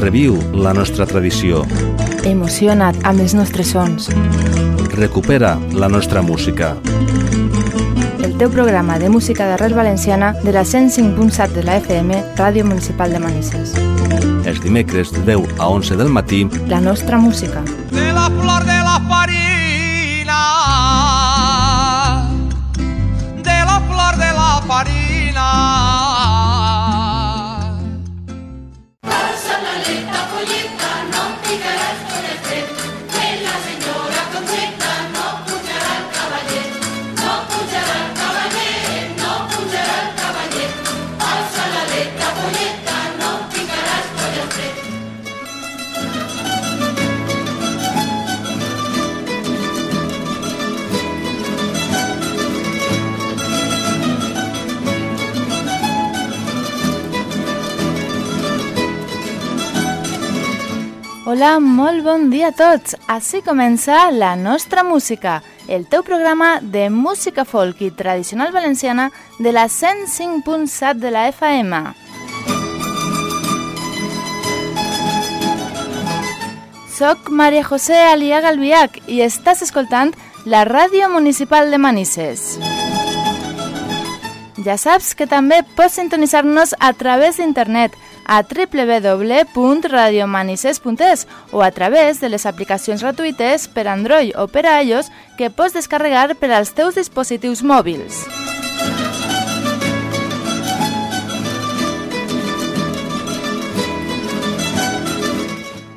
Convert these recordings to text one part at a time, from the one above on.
Reviu la nostra tradició. Emociona't amb els nostres sons. Recupera la nostra música. El teu programa de música d'arrel valenciana de la 105.7 de la FM, Ràdio Municipal de Manises. Els dimecres de 10 a 11 del matí, La nostra música. Hola, molt bon dia a tots. Així comença la nostra música, el teu programa de música folk i tradicional valenciana de la 105.7 de la FM. Soc Maria José Aliaga Albiach i estàs escoltant la Ràdio Municipal de Manises. Ja saps que també pots sintonitzar-nos a través d'internet a www.radiomanises.es o a través de les aplicacions gratuïtes per Android o per a iOS que pots descarregar per als teus dispositius mòbils.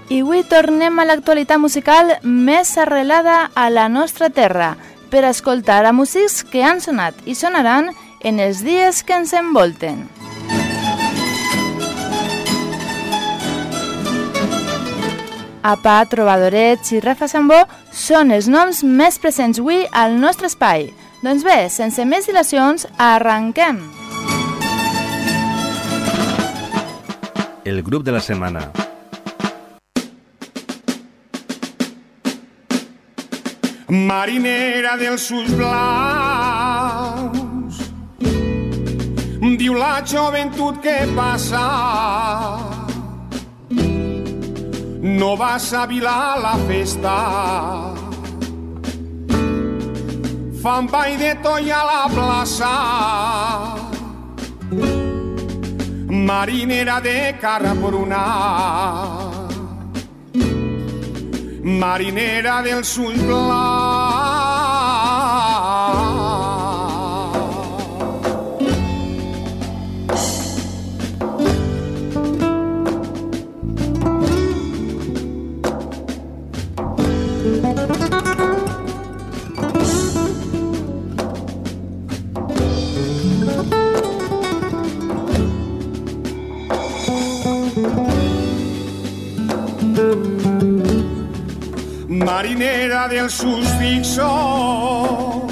I avui tornem a l'actualitat musical més arrelada a la nostra terra per escoltar a músics que han sonat i sonaran en els dies que ens envolten. Apa, Trobadorets i Rafa Sambó són els noms més presents avui al nostre espai. Doncs bé, sense més dilacions, arrenquem! el grup de la setmana. Marinera dels ulls blaus Diu la joventut que passa No vas a Vilar la festa. Fan ball de toia a la plaça. Marinera de Carraporuna marinera del sul blau. Marinera dels sus fixos.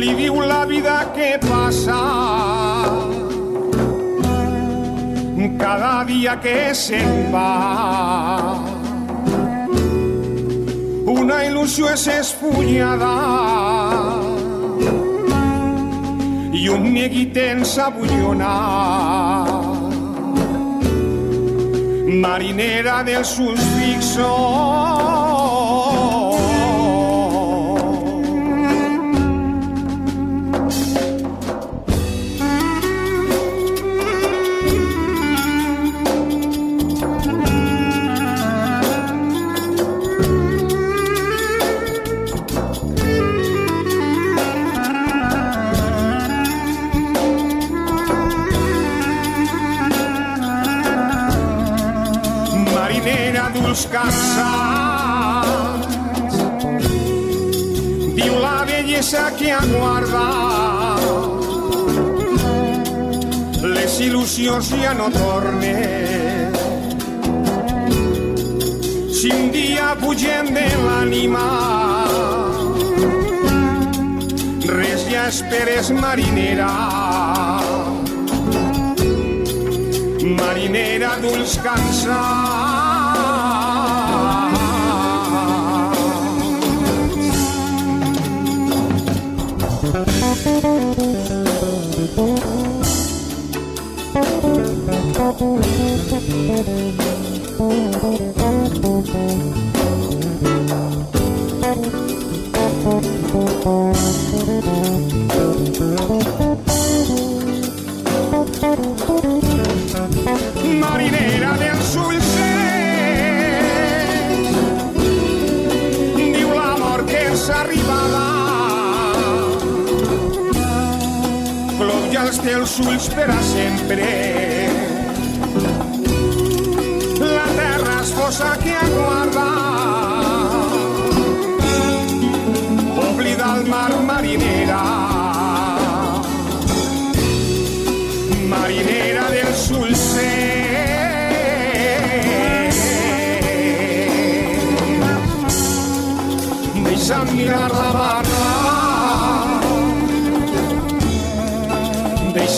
Li diu la vida que passa. Cada dia que se'n va. Una il·lusió és esfullada i un neguit ens abullona marinera dels sus d'uls cansats diu la bellesa que aguarda les il·lusions ja no tornen. Si un dia pugem de l'ànima res ja esperes marinera. Marinera d'ulls cansats. Marinera de azul els ulls per a sempre. La terra esposa que aguarda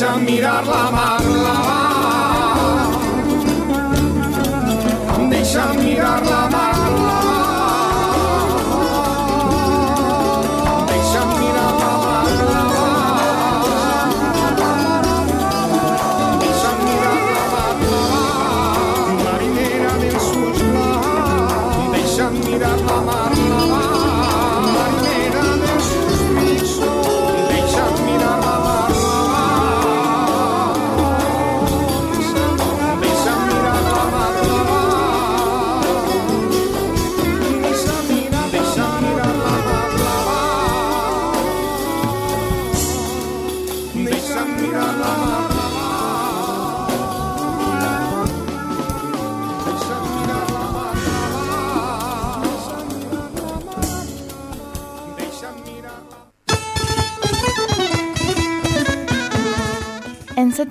deixen mirar la mar, la mar. Em deixen mirar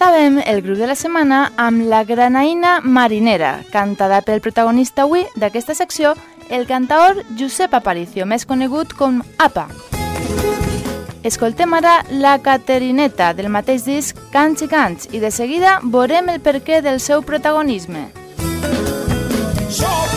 Acabem el grup de la setmana amb la Granaïna Marinera, cantada pel protagonista avui d'aquesta secció, el cantaor Josep Aparicio, més conegut com APA. Escoltem ara la Caterineta del mateix disc Cants i Cants i de seguida veurem el perquè del seu protagonisme. Som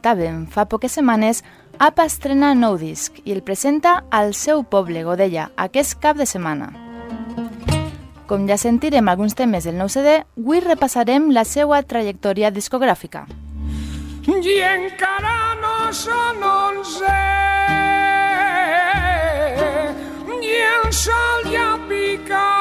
comentàvem fa poques setmanes, APA estrena nou disc i el presenta al seu poble, Godella, aquest cap de setmana. Com ja sentirem alguns temes del nou CD, avui repassarem la seva trajectòria discogràfica. I encara no són onze i el sol ja pica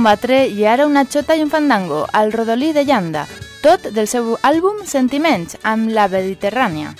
combatre i ara una xota i un fandango, al Rodolí de Llanda, tot del seu àlbum Sentiments, amb la Mediterrània.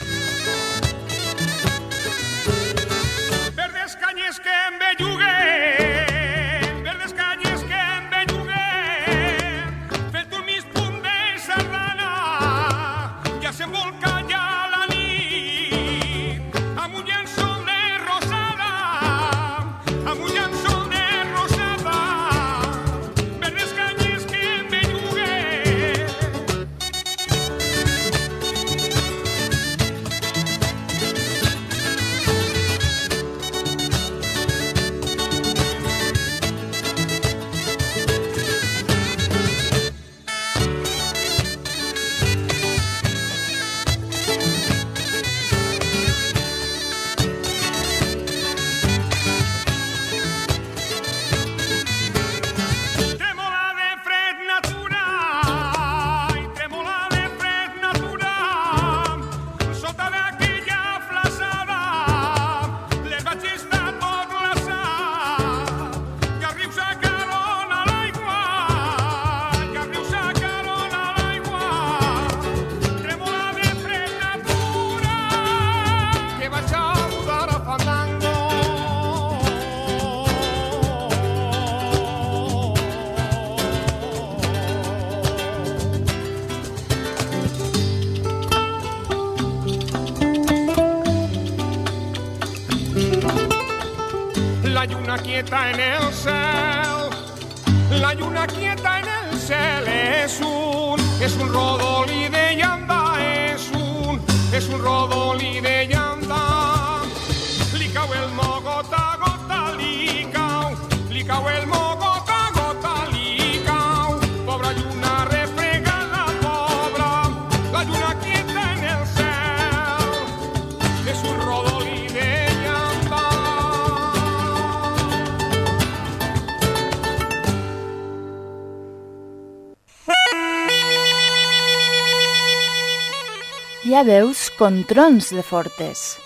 ja veus com trons de fortes,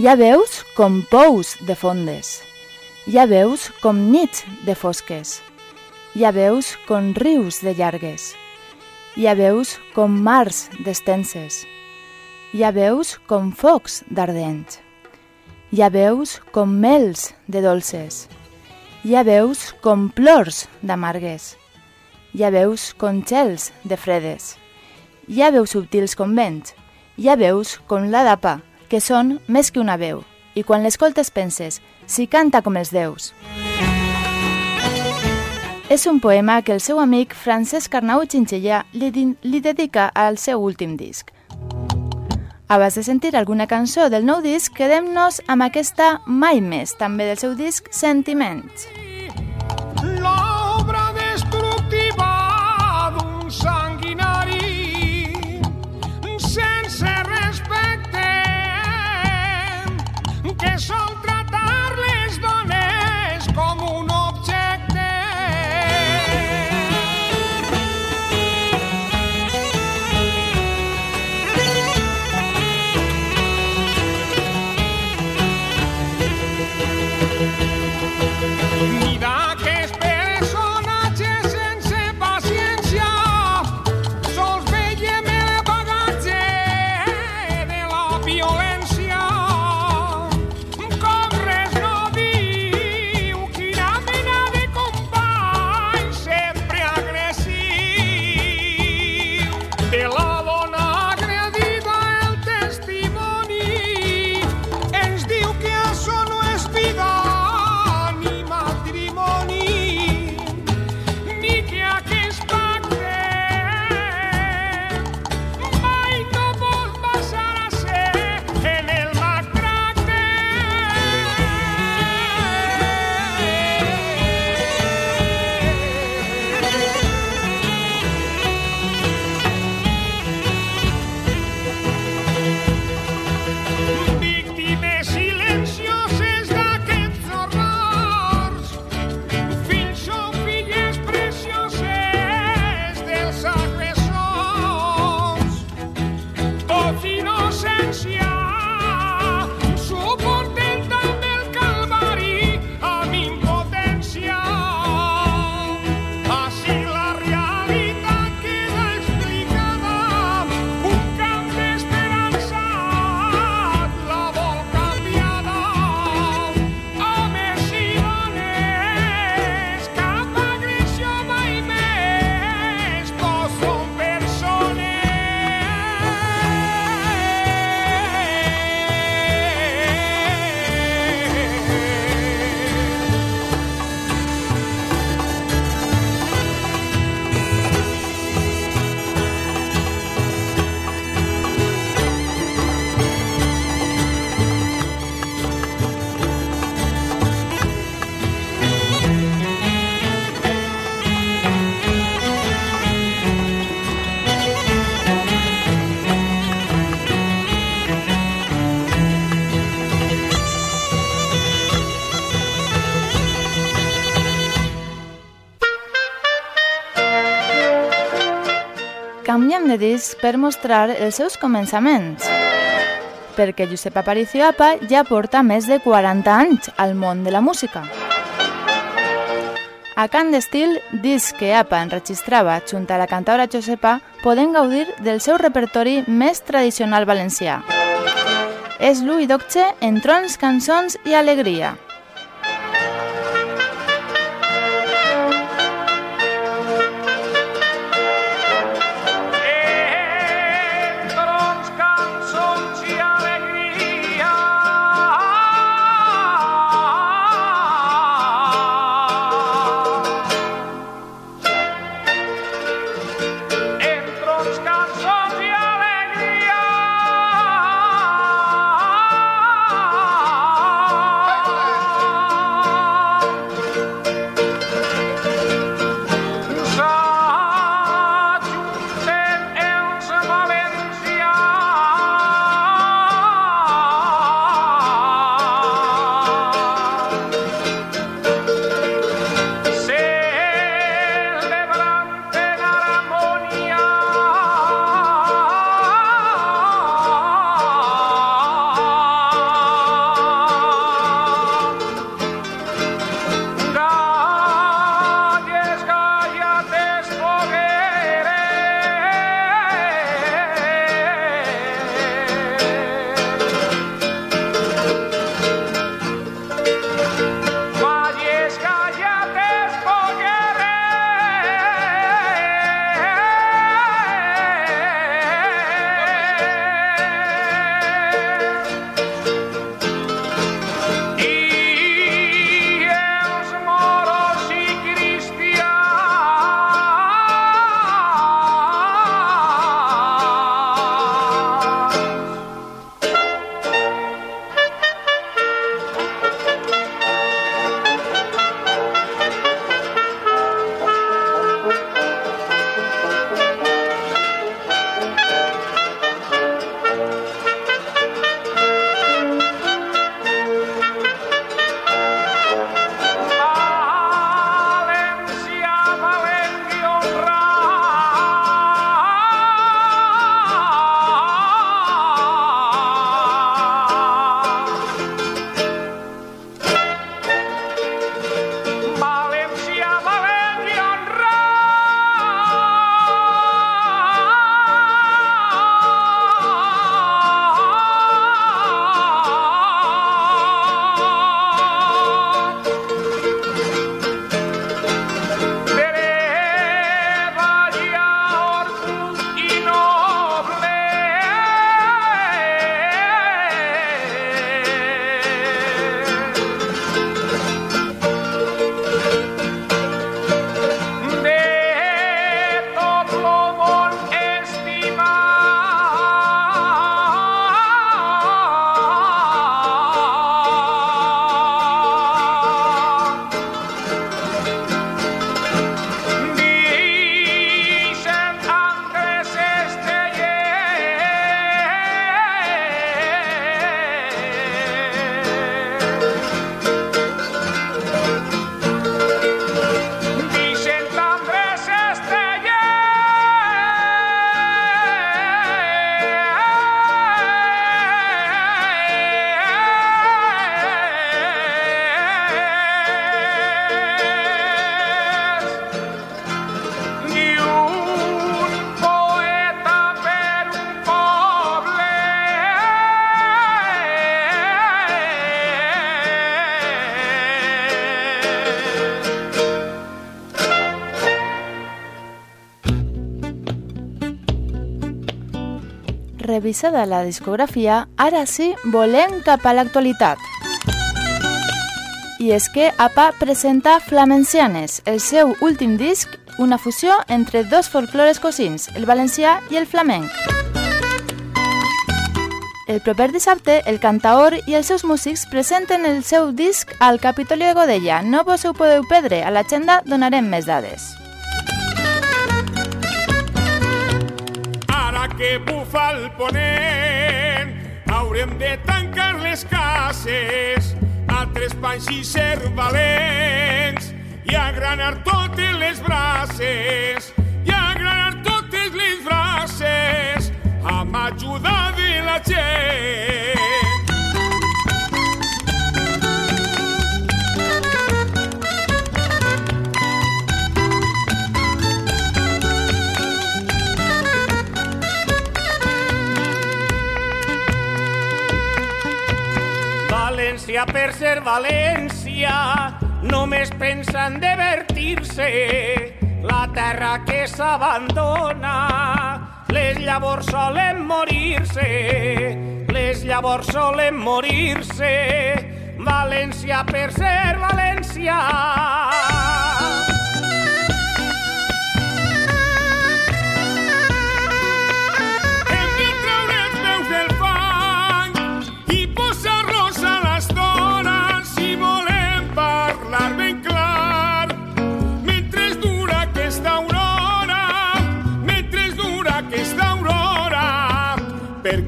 ja veus com pous de fondes, ja veus com nits de fosques, ja veus com rius de llargues, ha veus com mars d'estenses. Ha veus com focs d'ardents. Ha veus com mels de dolces. Ha veus com plors d'amargues. Ha veus com xels de fredes. Ha veus subtils com vents. Ha veus com la d'apa, que són més que una veu, i quan l'escoltes penses, si canta com els déus. És un poema que el seu amic Francesc Arnau Xinxellà li, li dedica al seu últim disc. Abans de sentir alguna cançó del nou disc, quedem-nos amb aquesta Mai més, també del seu disc Sentiments. L'obra destructiva d'un sanguinari sense respecte que Disc per mostrar els seus començaments. Perquè Josep Aparicio Apa ja porta més de 40 anys al món de la música. A Can d'Estil, disc que Apa enregistrava junt a la cantaora Josepa, poden gaudir del seu repertori més tradicional valencià. És l'Ui Docce en trons, cançons i alegria. Revisada la discografia, ara sí volem cap a l'actualitat. I és que APA presenta Flamencianes, el seu últim disc, una fusió entre dos folclores cosins, el valencià i el flamenc. El proper dissabte, el cantaor i els seus músics presenten el seu disc al Capitolio de Godella. No vos ho podeu perdre, a l'agenda donarem més dades. Que bufa el ponent, haurem de tancar les cases, a tres panys i ser valents, i agranar totes les braces, i agranar totes les braces, amb ajuda de la gent. València per ser València només pensa en divertir-se. La terra que s'abandona les llavors solen morir-se. Les llavors solen morir-se. València per ser València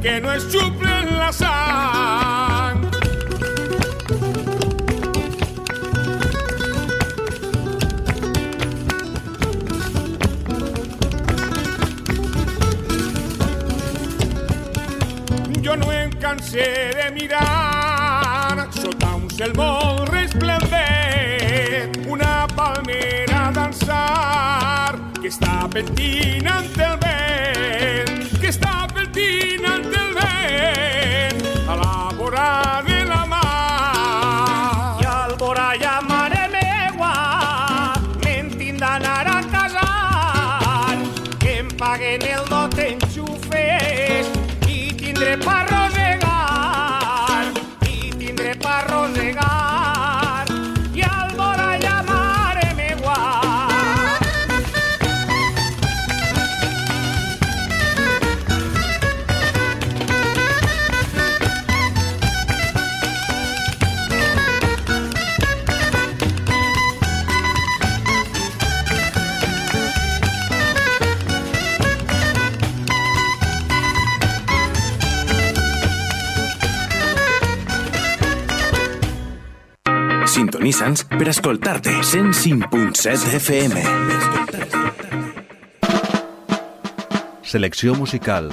perquè no es xuplen la sang. Jo no em cansé de mirar sota un cel molt resplendent una palmera dansar que està pentinant el vent Sintonitza'ns per escoltar-te 105.7 FM. Selecció musical.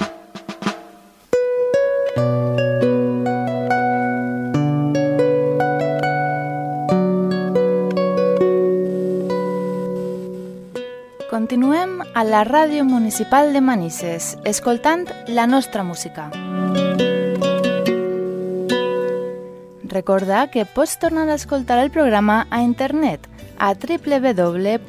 Continuem a la ràdio municipal de Manises, escoltant la nostra música. Recorda que pots tornar a escoltar el programa a internet a www.ivox.com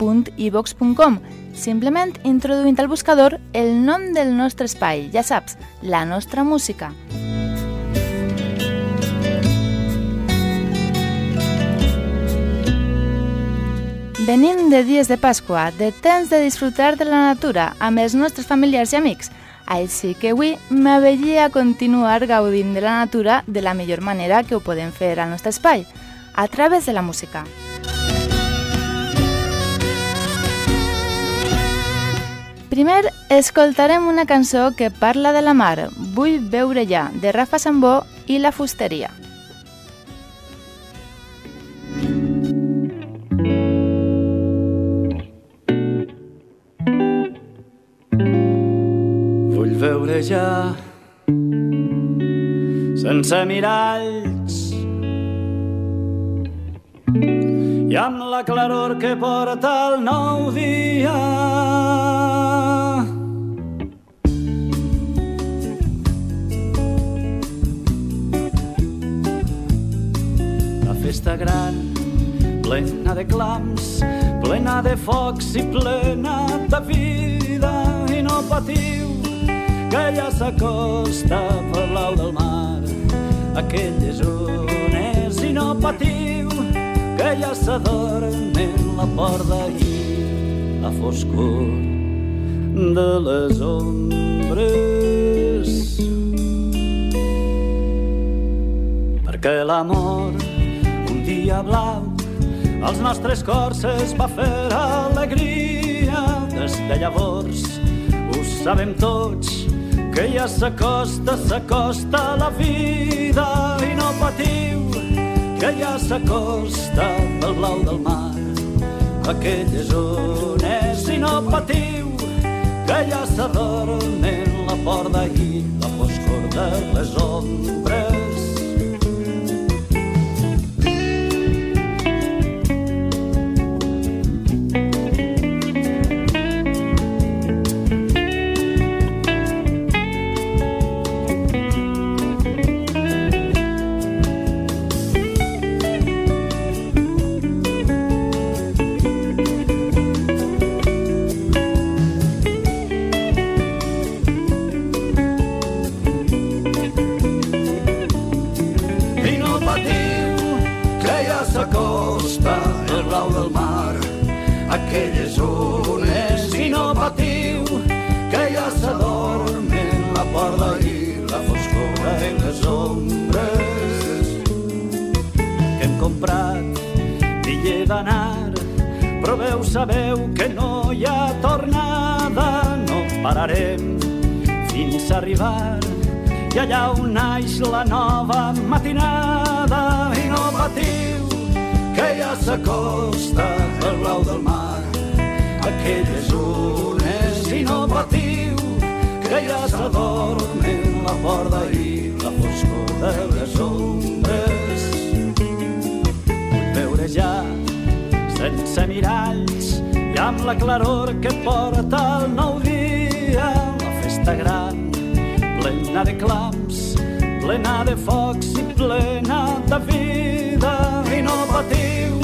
simplement introduint al buscador el nom del nostre espai, ja saps, la nostra música. Venim de dies de Pasqua, de temps de disfrutar de la natura amb els nostres familiars i amics, així que avui m'avellia a continuar gaudint de la natura de la millor manera que ho podem fer al nostre espai, a través de la música. Primer, escoltarem una cançó que parla de la mar, Vull veure ja, de Rafa Sambó i la fusteria. Ja sense miralls. I amb la claror que porta el nou dia. La festa gran, plena de clams, plena de focs i plena de vida i no patiu que ja s'acosta pel blau del mar. Aquelles ones i no patiu, que ja s'adormen la porta i la foscor de les ombres. Perquè l'amor, un dia blau, als nostres cors es va fer alegria. Des de llavors ho sabem tots, que ja s'acosta, s'acosta la vida i no patiu, que ja s'acosta el blau del mar. Aquelles ones i no patiu, que ja s'adormen la porta i la foscor de les ombres. Proveu, sabeu que no hi ha tornada, no pararem fins a arribar. I allà on naix la nova matinada. I no patiu que ja s'acosta el blau del mar. Aquelles ones i no patiu que ja s'adormen la porta i la foscor de les ombres. Vull veure ja sense miralls i amb la claror que porta el nou dia la festa gran plena de clams, plena de focs i plena de vida. I no patiu,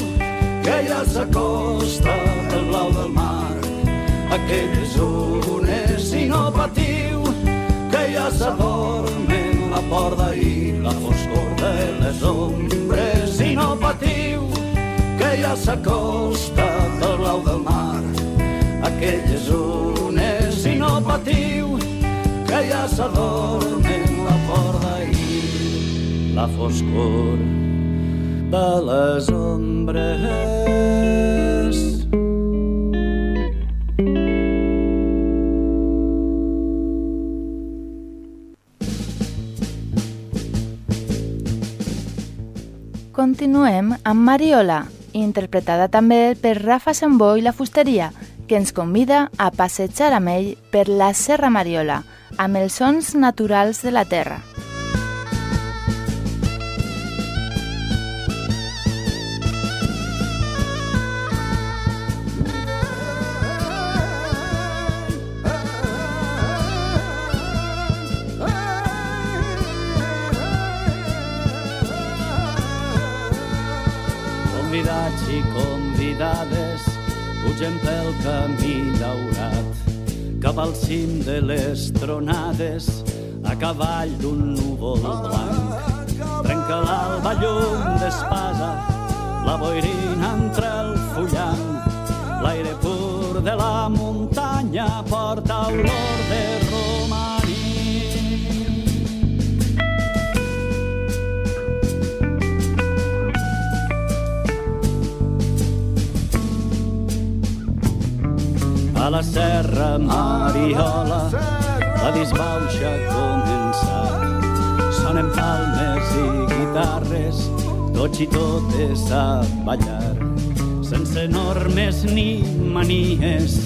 que ja s'acosta el blau del mar. Aquelles ones i no patiu, que ja s'adormen la porta i la foscor de les ombres. I no patiu, ja s'acosta el blau del mar. Aquelles ones i no patiu, que ja s'adormen la porta i la foscor de les ombres. Continuem amb Mariola, interpretada també per Rafa Sambó i la Fusteria, que ens convida a passejar amb ell per la Serra Mariola, amb els sons naturals de la terra. Convidats i convidades, pugem pel camí daurat cap al cim de les tronades a cavall d'un núvol blanc. Trenca l'alba llum d'espasa, la boirina entre el fullant, l'aire pur de la muntanya porta olor de romaní. La serra Mariola la disbauxa ha començat. Sonen palmes i guitarres, tots i totes a ballar. Sense normes ni manies,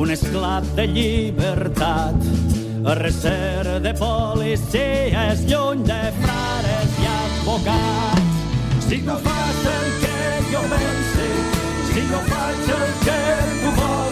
un esclat de llibertat. A recer de policies, lluny de frares i advocats. Si tu fas el que jo pense, si jo faig el que tu vols,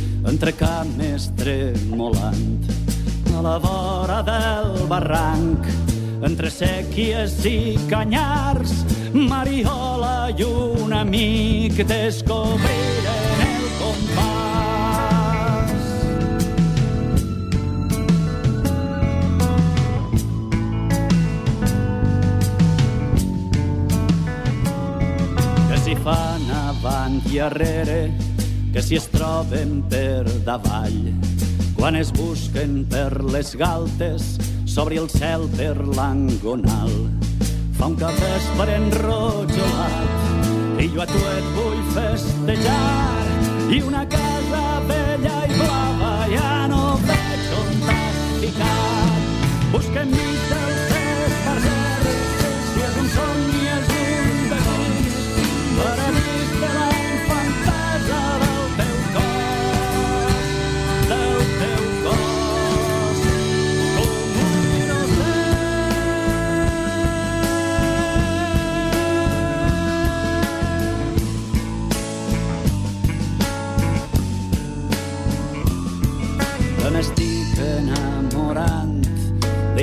entre cames tremolant. A la vora del barranc, entre sèquies i canyars, Mariola i un amic descobriren el compàs. Que s'hi fan avant i arrere, que si es troben per davall, quan es busquen per les galtes, s'obri el cel per l'angonal. Fa un capvespre enrojolat i jo a tu et vull festejar i una casa vella i blava ja no veig on t'has ficat. Busquem mig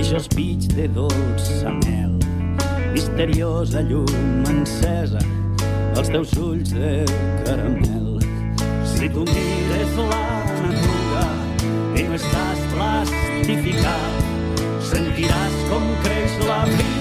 d'eixos pits de dolça mel misteriosa llum encesa als teus ulls de caramel. Si tu mires la natura i no estàs plastificat sentiràs com creix la vida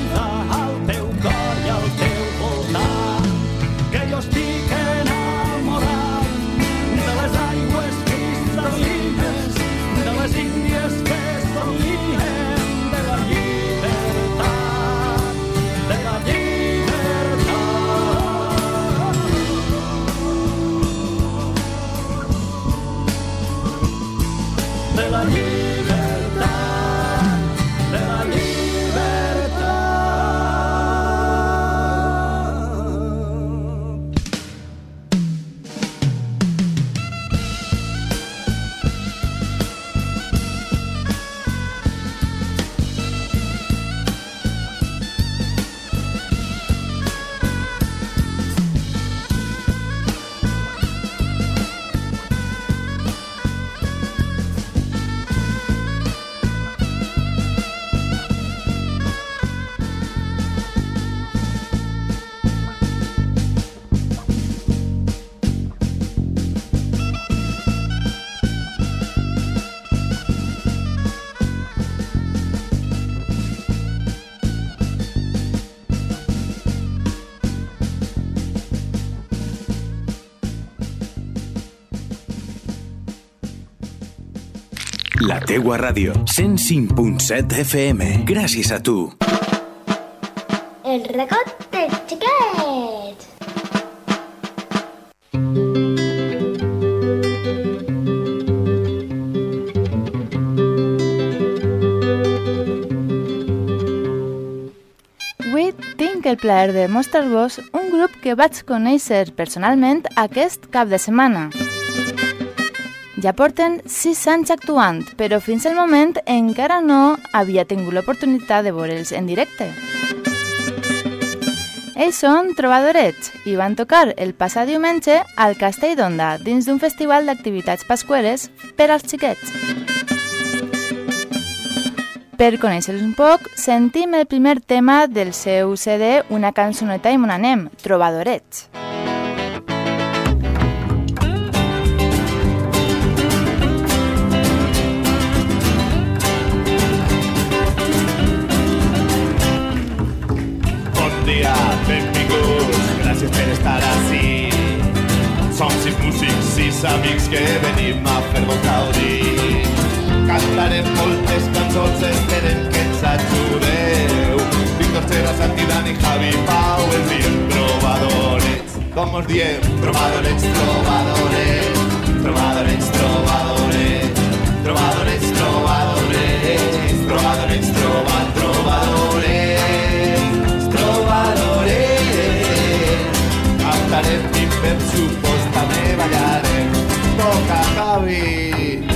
teua ràdio, 105.7 FM. Gràcies a tu. El regot dels xiquets. Avui tinc el plaer de mostrar-vos un grup que vaig conèixer personalment aquest cap de setmana. Ja porten 6 anys actuant, però fins al moment encara no havia tingut l'oportunitat de veure'ls en directe. Ells són Trobadorets i van tocar el passat diumenge al Castell d'Onda dins d'un festival d'activitats pasqueres per als xiquets. Per conèixer-los un poc, sentim el primer tema del seu CD Una cançoneta i mon anem, Trobadorets. Bon gràcies per estar ací. Som sis músics, sis amics que venim a fer-vos gaudir. Cantarem moltes cançons, esperem que ens ajudeu. Víctor Serra, Santi, Dani, Javi, Pau, els diem trobadores. Com us diem? Trobadores, trobadores, trobadores, trobadores, trobadores, trobadores, trobadores, troba, per supòs també ballarem. Toca, Javi!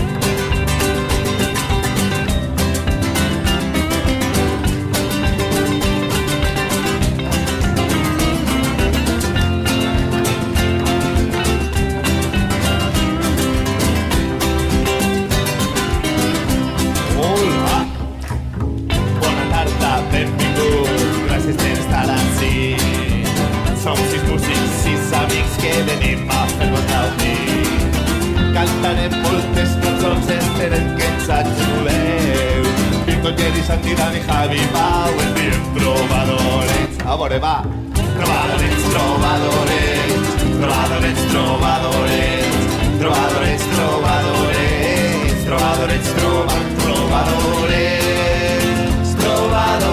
Santi, Dani, Javi, Pau, el bien trovadores. A veure, va. Trovadores, trovadores, trovadores, trovadores, trovadores, trovadores, trovadores, trova, trovadores, trovadores.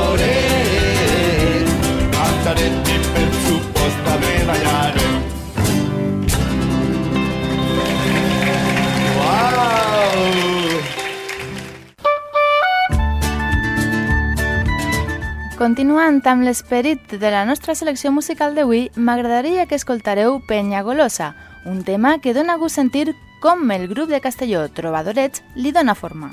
Continuant amb l'esperit de la nostra selecció musical d'avui, m'agradaria que escoltareu Penya Golosa, un tema que dona gust sentir com el grup de Castelló Trobadorets li dona forma.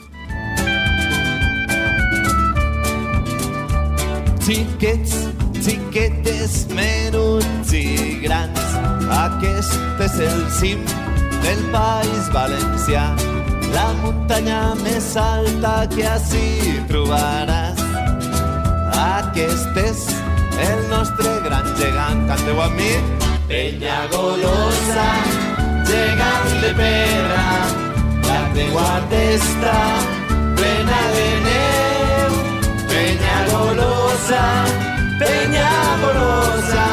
Xiquets, xiquetes, menuts i grans, aquest és el cim del País Valencià, la muntanya més alta que ací trobaràs. Aquest és el nostre gran gegant, canteu amb mi. Penya golosa, gegant de pedra, la teua testa plena de neu. Penya golosa, penya golosa,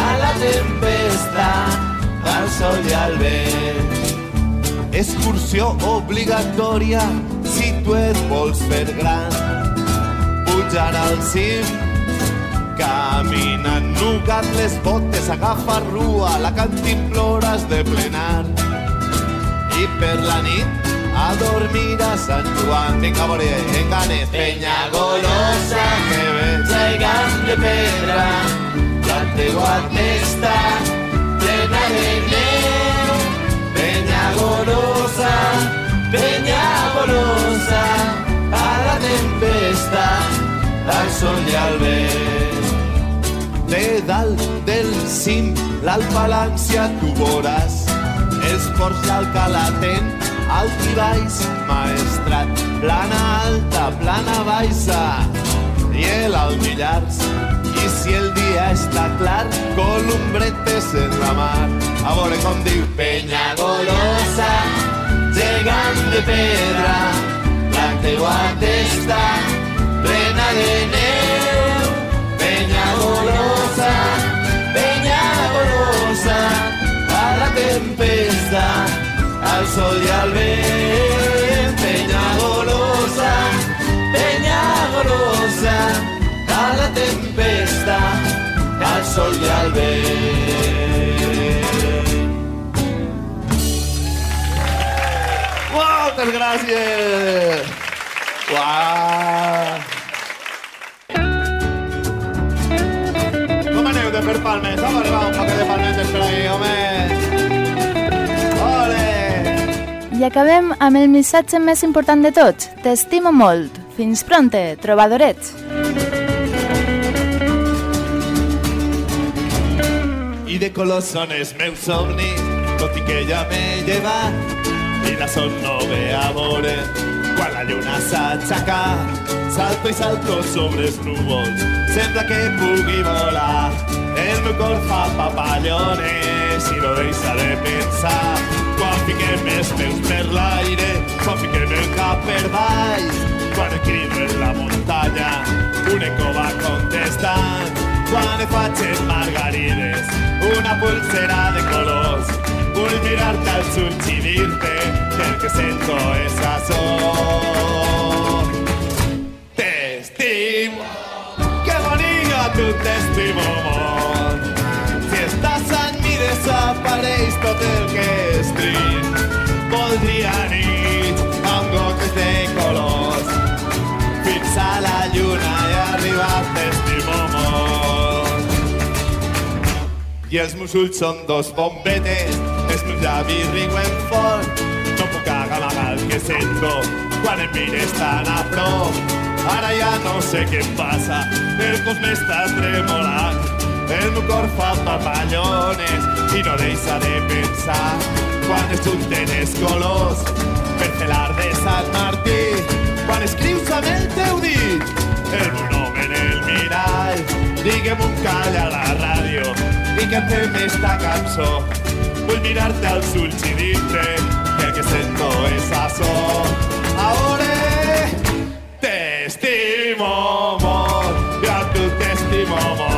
a la tempesta, al sol i al vent. Excursió obligatòria si tu et vols fer gran. Pujar al cim, caminant nugat les botes, agafa rua, la cantimplora has de plenar. I per la nit a dormir a Sant Joan. Vinga, a veure, enganes. Penya golosa, que ve, gegant de pedra, la teua testa plena de neu. Penya golosa, penya golosa, al sol i al vent. De dalt del cim, l'Alpalància tu veuràs, els ports l'Alcalatent, alt i baix, maestrat, plana alta, plana baixa, i el Millars. I si el dia està clar, columbretes en la mar. A veure com diu Penya golosa, gegant de pedra, la teua testa plena de neu. Penya golosa, penya golosa, a la tempesta, al sol i al vent. Penya golosa, penya golosa, a la tempesta, al sol i al vent. Moltes gràcies! Uau! Palmes? A veure, va, un paquet de palmetes per ahí, home! Ole! I acabem amb el missatge més important de tots. T'estimo molt. Fins pronte, trobadorets. I de colors són els meus somnis, tot i que ja m'he llevat i la son no ve a veure. Quan la lluna s'aixeca, salto i salto sobre els núvols, sembla que pugui volar. El meu cor fa papallones i no deixa de pensar. Quan fiquem els peus per l'aire, quan fiquem el cap per baix, quan en la muntanya, un eco va contestant. Quan faig margarides, una pulsera de colors, vull mirar-te als ulls que el que sento és açò. T'estimo, que bonica, tu t'estimo. Desapareix tot el que és trist. Voldria nit amb gotes de colors fins a la lluna i arribar t'estimo molt. I els meus ulls són dos bombetes, els meus llavis riuen fort. No puc amagar el que sento quan em mires tan a prop. Ara ja no sé què em passa, el cos m'està tremolant. El meu cor fa papallones i no deixa de pensar quan es junten els colors per de Sant Martí. Quan escrius amb el teu el meu nom en el mirall, digue'm un call a la ràdio i cantem esta cançó. Vull mirar-te als ulls i dir-te que el que sento és açò. Ahora t'estimo molt, jo a tu t'estimo molt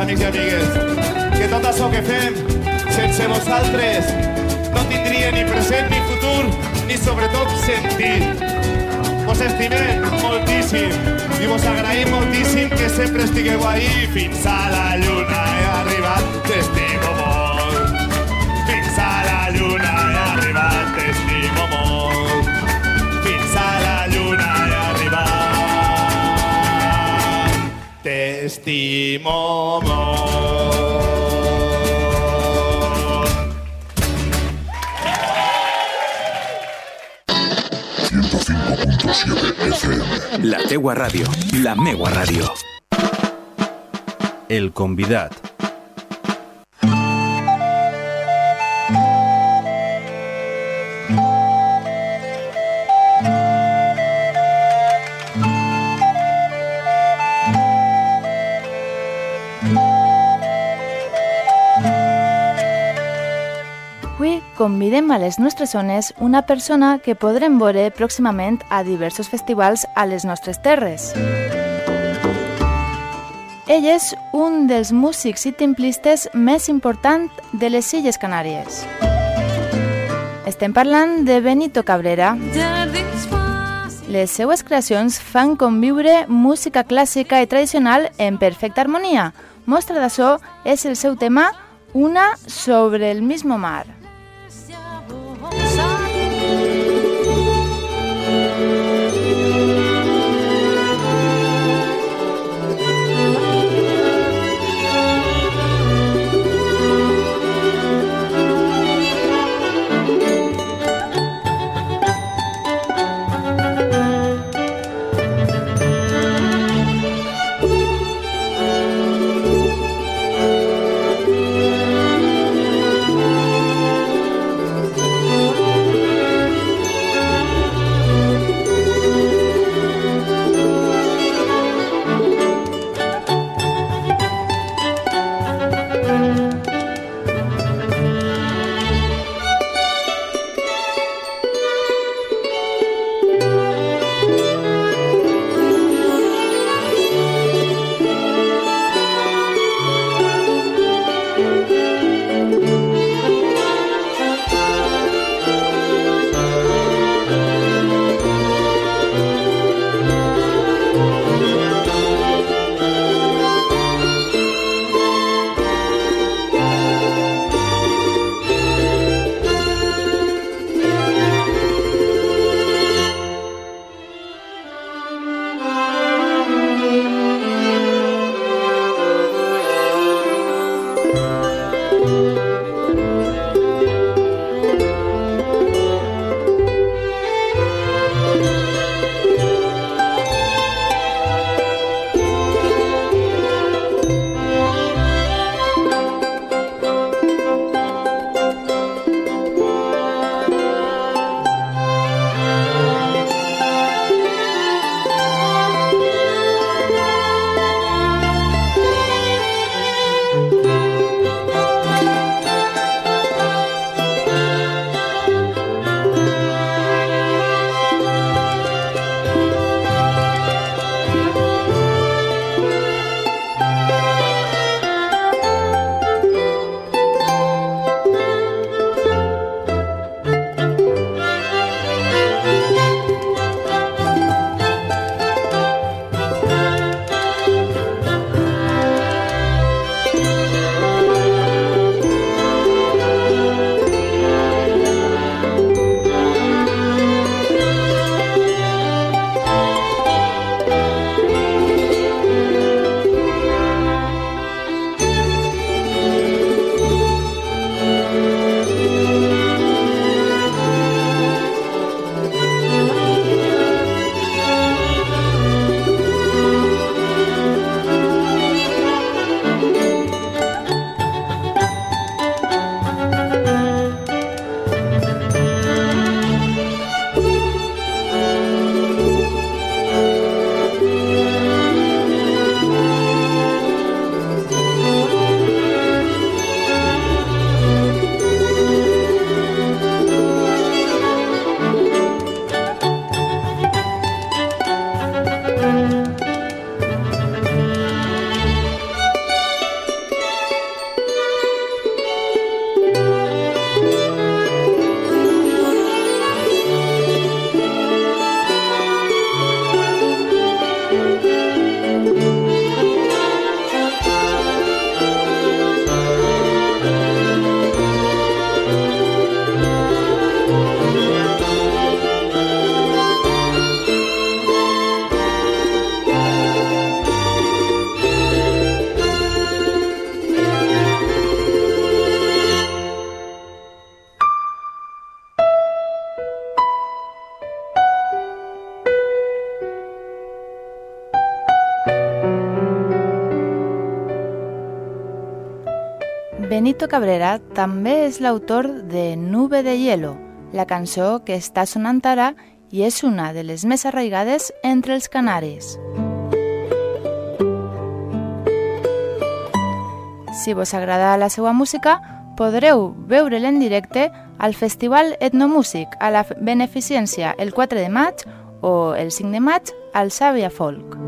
amics i amigues, que tot això que fem sense vosaltres no tindria ni present ni futur, ni sobretot sentit. Vos estimem moltíssim i vos agraïm moltíssim que sempre estigueu ahí fins a la lluna he arribat, t'estimo molt. Fins a la lluna he arribat, t'estimo t'estimo molt. La teua ràdio, la meua ràdio. El convidat. Convidem a les nostres zones una persona que podrem veure pròximament a diversos festivals a les nostres terres. Ell és un dels músics i templistes més importants de les Illes Canàries. Estem parlant de Benito Cabrera. Les seues creacions fan conviure música clàssica i tradicional en perfecta harmonia. Mostra d'això és el seu tema Una sobre el mismo mar. Benito Cabrera també és l'autor de Nube de Hielo, la cançó que està sonant ara i és una de les més arraigades entre els canaris. Si vos agrada la seva música, podreu veure-la en directe al Festival Etnomúsic a la Beneficència el 4 de maig o el 5 de maig al Sàvia Folk.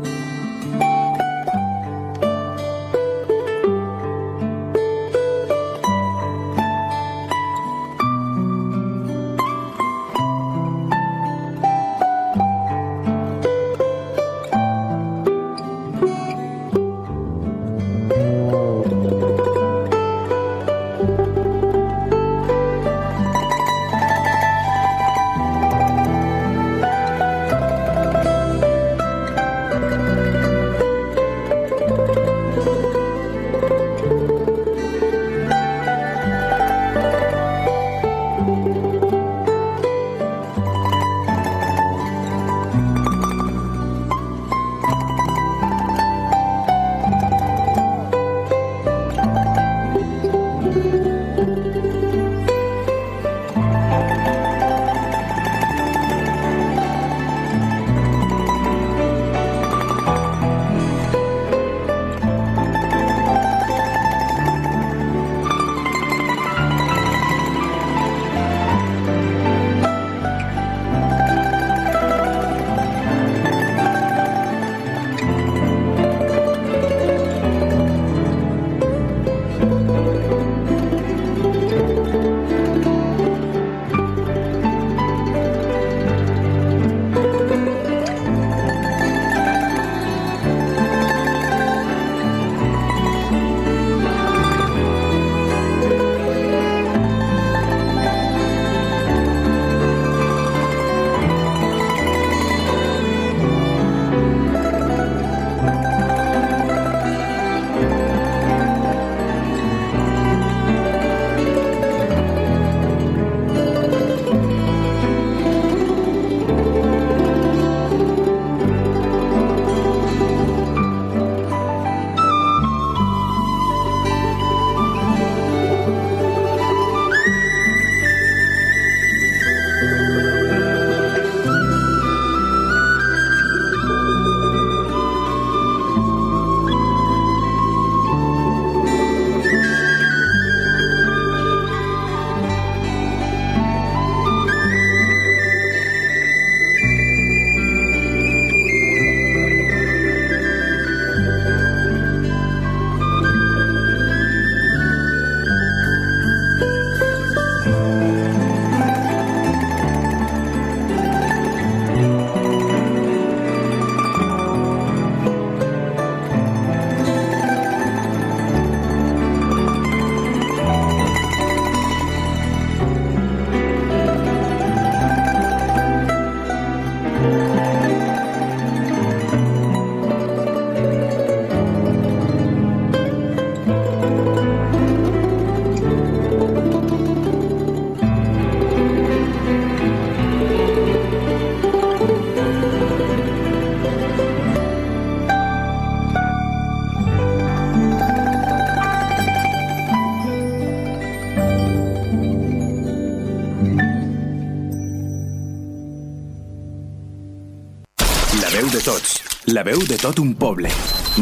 La veu de tot un poble.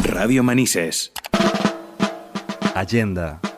Ràdio Manises. Agenda.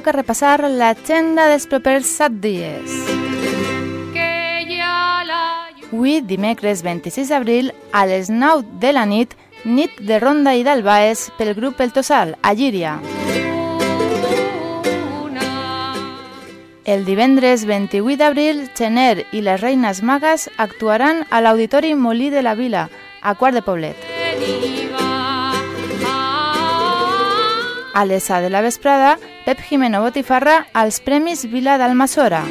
Toca repassar l'agenda dels propers 7 dies. Avui, dimecres 26 d'abril, a les 9 de la nit, nit de ronda i d'albaes pel grup El Tossal, a Llíria. El divendres 28 d'abril, Xener i les Reines Magues actuaran a l'Auditori Molí de la Vila, a Quart de Poblet. A l'ESA de la vesprada, Pep Jimeno Botifarra als Premis Vila d'Almassora.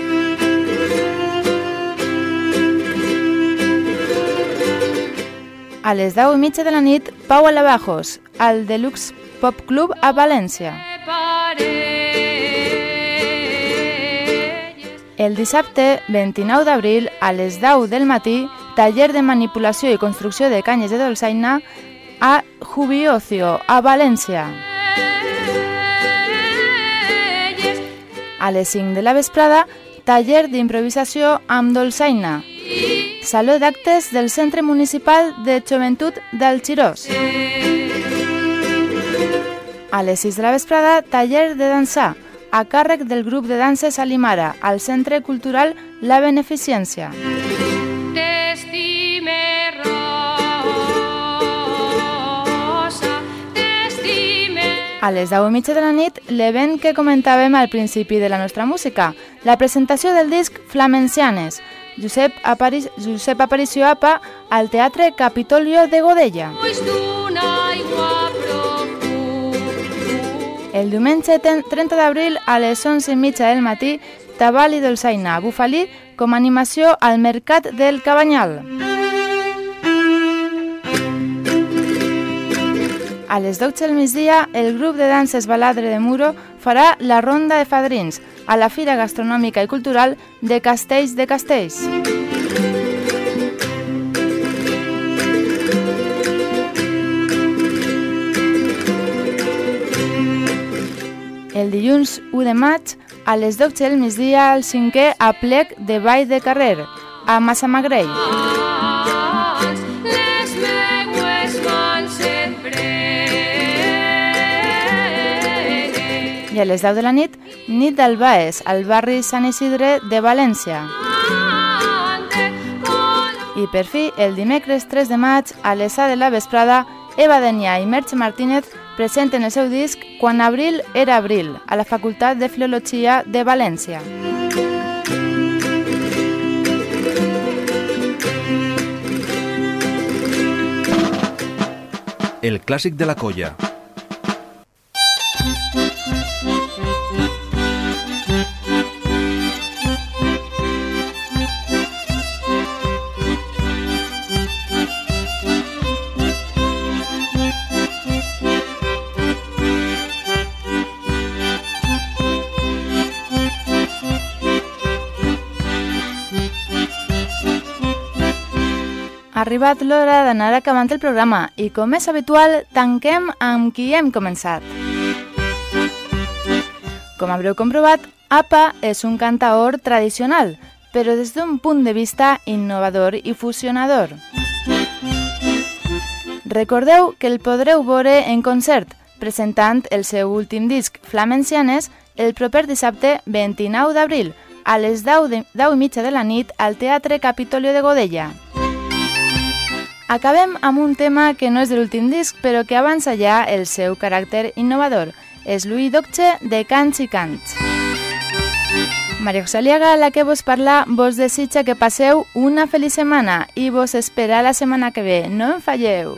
A les 10 i mitja de la nit, Pau a Lavajos, al Deluxe Pop Club a València. El dissabte 29 d'abril a les 10 del matí, taller de manipulació i construcció de canyes de dolçaina a Jubiocio, a València. A les 5 de la vesprada, taller d'improvisació amb dolçaina. Saló d'actes del Centre Municipal de Joventut del Xirós. A les 6 de la vesprada, taller de dansar a càrrec del grup de danses Alimara, al Centre Cultural La Beneficència. A les 10 i mitja de la nit, l'event que comentàvem al principi de la nostra música, la presentació del disc Flamencianes, Josep, Apari Josep Aparicio Apa, al Teatre Capitolio de Godella. El diumenge 30 d'abril a les 11 i mitja del matí, Tabal i Dolçaina Bufalí com a animació al Mercat del Cabanyal. A les 12 del migdia, el grup de danses Baladre de Muro farà la ronda de fadrins a la Fira Gastronòmica i Cultural de Castells de Castells. El dilluns 1 de maig, a les 12 del migdia, el cinquè aplec de Vall de Carrer, a Massamagrell. A les 10 de la nit, nit del Baes, al barri Sant Isidre de València. I per fi, el dimecres 3 de maig, a les de la vesprada, Eva Denià i Merche Martínez presenten el seu disc Quan abril era abril, a la Facultat de Filologia de València. El clàssic de la colla. Ha arribat l'hora d'anar acabant el programa i, com és habitual, tanquem amb qui hem començat. Com haureu comprovat, APA és un cantaor tradicional, però des d'un punt de vista innovador i fusionador. Recordeu que el podreu veure en concert, presentant el seu últim disc, Flamencianes, el proper dissabte 29 d'abril, a les 10, de, 10 i mitja de la nit al Teatre Capitolio de Godella. Acabem amb un tema que no és de l'últim disc, però que avança ja el seu caràcter innovador. És Louis Docce de Cants i Cants. Maria Xaliaga, la que vos parla, vos desitja que passeu una feliç setmana i vos espera la setmana que ve. No en falleu!